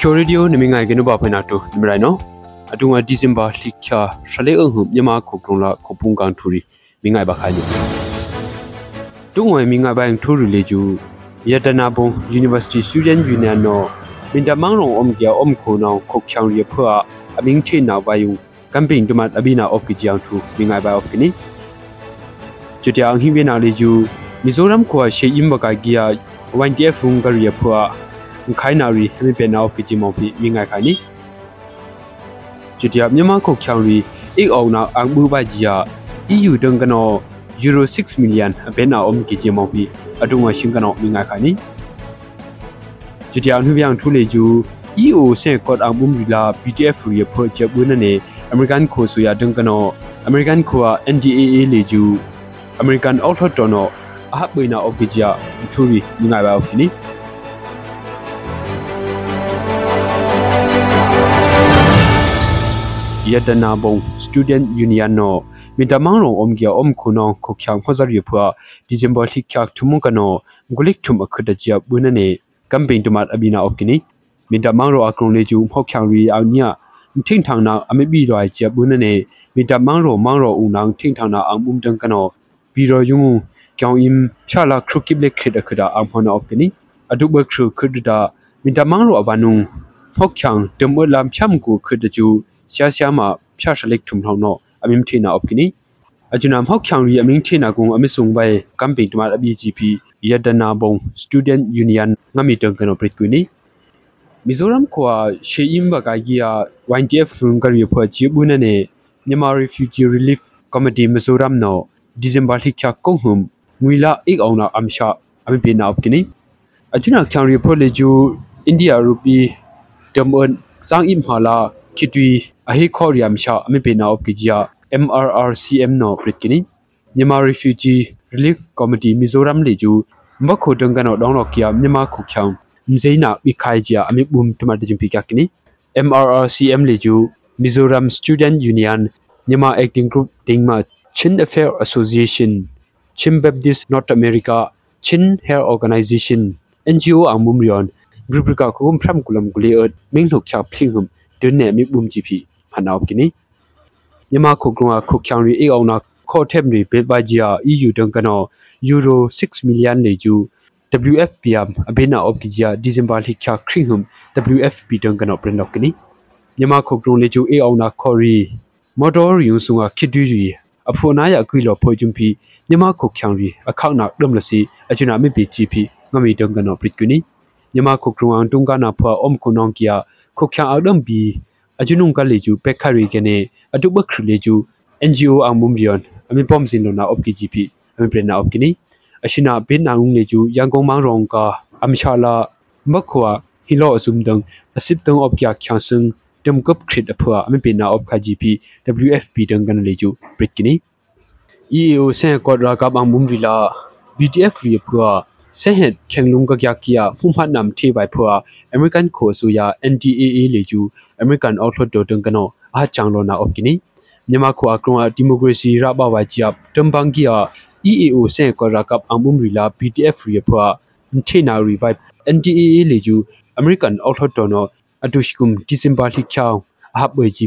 ကျော်ရီဒီယိုနမငိုင်ကနဘဖနာတိုနမရိုင်နော်အတူငါဒီဇင်ဘာလိချာရှလေအဟုမြမခုကရုံလာခုပုန်ကန်ထူရီမိငိုင်ပါခိုင်နီတုံဝဲမိငိုင်ပိုင်းထူရီလေကျူယတနာဘုံ University Student Union နော်မင်တမန်းရုံအုံကျော်အုံခိုနောင်ခုတ်ချောင်ရဖွာအမင်းချေနာဝါယု camping တမတ်အဘိနာအော့ကီချောင်ထူမိငိုင်ပါအော့ကနီကျွတျောင်ဟိဝေနာလေကျူမီဇိုရမ်ခွာရှေအင်ဘကဂီယာ YTF ဖုန်ဂရီဖွာ ခိုင်နာရီဟမိပေနောပီဂျီမောဖီမိငိုင်ခိုင်နီကျူတျာမြန်မာခုတ်ချောင်ရီအိအောင်နာအန်ဘူဘဂျီယာ EU တန်ကနော euro 6 million အဘဲနာအုံးကီဂျီမောဖီအတုံဝရှင်ကနောမိငိုင်ခိုင်နီကျူတျာနှူပြောင်ထူလေကျူ EU ဆေကော့အန်ဘူမရီလာ BTF ရီဖွာချက်ဘူးနနေ American ခိုဆူယာတန်ကနော American ခို NDAA လေကျူ American Outlet တော်နောအဟပ်ဝေနာအော့ကီဂျီယာထူရီမိငိုင်ပါအော့ကီနီ ยดนาบง student union no mitamang rong om gya om khuno khokhyang khozar yu phwa december thik khyak thumu kano gulik thum akhuda jia bunane campaign tumat abina opkini mitamang ro akrong le ju khokhyang ri awnya thing thang na ame bi roi jia bunane mitamang ro mang ro u nang thing thang na ang bum tang kano bi ro yung kyang im chala krukip le khida khida ang phona opkini adu ba khru khida mitamang ro abanu khokhyang tumwa lam cham ku khida ju ဆ ရာဆရာမဖျားရှလိကထုံထောင်းတော့အမင်းထေနာအပကိနီအဂျူနာမောက်ချောင်ရီအမင်းထေနာကုံအမစ်ဆုံဘိုင်ကမ်ပိန်တမတ်အဘီဂျီပီယဒနာဘုံစတူဒန့်ယူနီယန်ငမီတန်ကနောပရစ်ကွီနီမီဇိုရမ်ခွာရှေအင်းဘကဂီယာ YTF ဖုန်ကရီဖွာချီဘူးနနေမြန်မာ refugee relief committee မီဇိုရမ်နော်ဒီဇင်ဘာထိချကုံဟုံငွေလာအိအောင်နာအမ်ရှာအမပိနာအပကိနီအဂျူနာချောင်ရီဖွာလေဂျူအိန္ဒိယရူပီတမန် sang im hala kitwi ahi khoriam sha ami pe na opkijia MRRCM no pritkini Myanmar Refugee Relief Committee Mizoram le ju mbakho danga no dong lok kia Myanmar khu khyang mzeina bi khai jia ami bum tuma de jumpi kya kini MRRCM le ju Mizoram Student Union Myanmar Acting Group Dingma Chin Affair Association Chin Baptist North America Chin Hair Organization NGO Angmumrion Grubrika khum phram kulam gule ot ming thok cha phlinghum ဒွနေမိဘုံဂျီပီဖနာအပကိနီမြမခုကရုံခုချောင်ရီအေအောင်နာခေါ်ထက်မီဘေဘဂျီယာ EU တန်ကနောယူရို6မီလီယံလေကျူ WFPM အဘိနာအော့ကီဂျီယာဒီဇင်ဘာလိချာခရင်ဟမ် WFP တန်ကနောပရင်လော့ကနီမြမခုကရုံလေကျူအေအောင်နာခေါ်ရီမော်တော်ရီယုံဆုငါခစ်တူးရီအဖိုနာရအကွီလော်ဖိုဂျွန်ပီမြမခုချောင်ရီအခောက်နာဒမ်လစီအချနာမိပီချီပီငမီတန်ကနောပရစ်ကွနီမြမခုကရုံအန်တုံကနာဖွာအုံကုနောင်ကီယာ ခုခ ्या အဒမ်ဘီအဂျုနုံကလေကျူပက်ခရီကနေအတုဘခရလေကျူ NGO အမုံဘီယွန်အမီပုံစင်လိုနာအော့ကီဂျီပီအမီပရနာအော့ကီနီအရှိနာဘင်းနာငုံလေကျူရန်ကုန်မောင်ရောင်ကအမရှာလာမခွာဟီလိုအစုံဒန်အစစ်တုံအော့ကီယာချန်စင်တမ်ကပ်ခရစ်အဖွာအမီပနာအော့ခါဂျီပီ WFP တန်ကန်လေကျူပရစ်ကီနီ EAO ဆန်ကောဒရာကဘအမုံရီလာ BTF ရီအဖွာ စေဟက်ခေငလုံကကြကီယာဖုန်ဖတ်နမ်ထေဘိုင်ဖွာအမေရိကန်ခိုဆူယာ NDAA လေကျူအမေရိကန်အောက်ထွတ်ဒိုတန်ကနောအားချောင်လောနာအော့ကီနီမြန်မာခွာကရုံဒီမိုကရေစီရပါဝါဂျီပ်တမ်ဘန်ကီယာ EAO စေကောရာကပ်အမ်ဘုံရီလာ BTF ရီဖွာထေနာရီဗိုက် NDAA လေကျူအမေရိကန်အောက်ထွတ်တော်နောအတုရှိကုမ်ဒီဇင်ဘာလိချောင်းအဟပ်ဝေဂျီ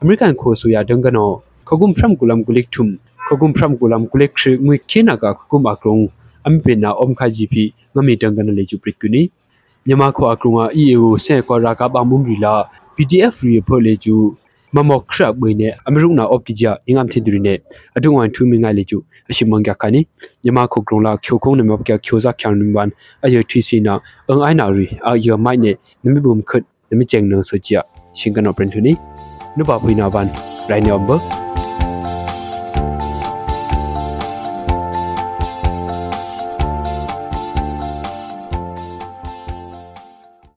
ပီဝါရှင်တန်ဒကနလော့ကယန်ထူရီယုံအမေရိကန်အော့ကီနီမြန်မာခွာဖွာဘူကီယာလမ်ရီပေပိုင်လာအမေရိကန်ခိုဆူယာဒင်ကနောခဂုံဖရမ်ကူလမ်ကူလိကထုမ်ခဂုံဖရမ်ကူလမ်ကူလိကခရငွေခေနာကခဂုံအကရုံအမ်ပေနာအုံခါဂျီပီငမီတန်ကနလေချူပရစ်ကူနီမြန်မာခွာကရုံအ EAO ဆေကောရာကဘာမုံရီလာ PDF ရီဖိုလေချူမမောခရဘွေနဲ့အမရုနာအော့ကီဂျာအင်္ဂမ်သင်ဒရီနဲ့အတုံဝန်ထူမင်းငိုင်လေချူအရှိမန်ကခါနီမြန်မာခုကရုံလာချိုခုံးနမောပကချိုဇာချန်နမ်ဝန်အယထီစီနာအင်အိုင်နာရီအယမိုင်နဲ့နမီဘုံခတ်နမီချေငနဆချာရှင်ကနောပရင်ထူနီ နုပါဖွိနာဝန် Rainbow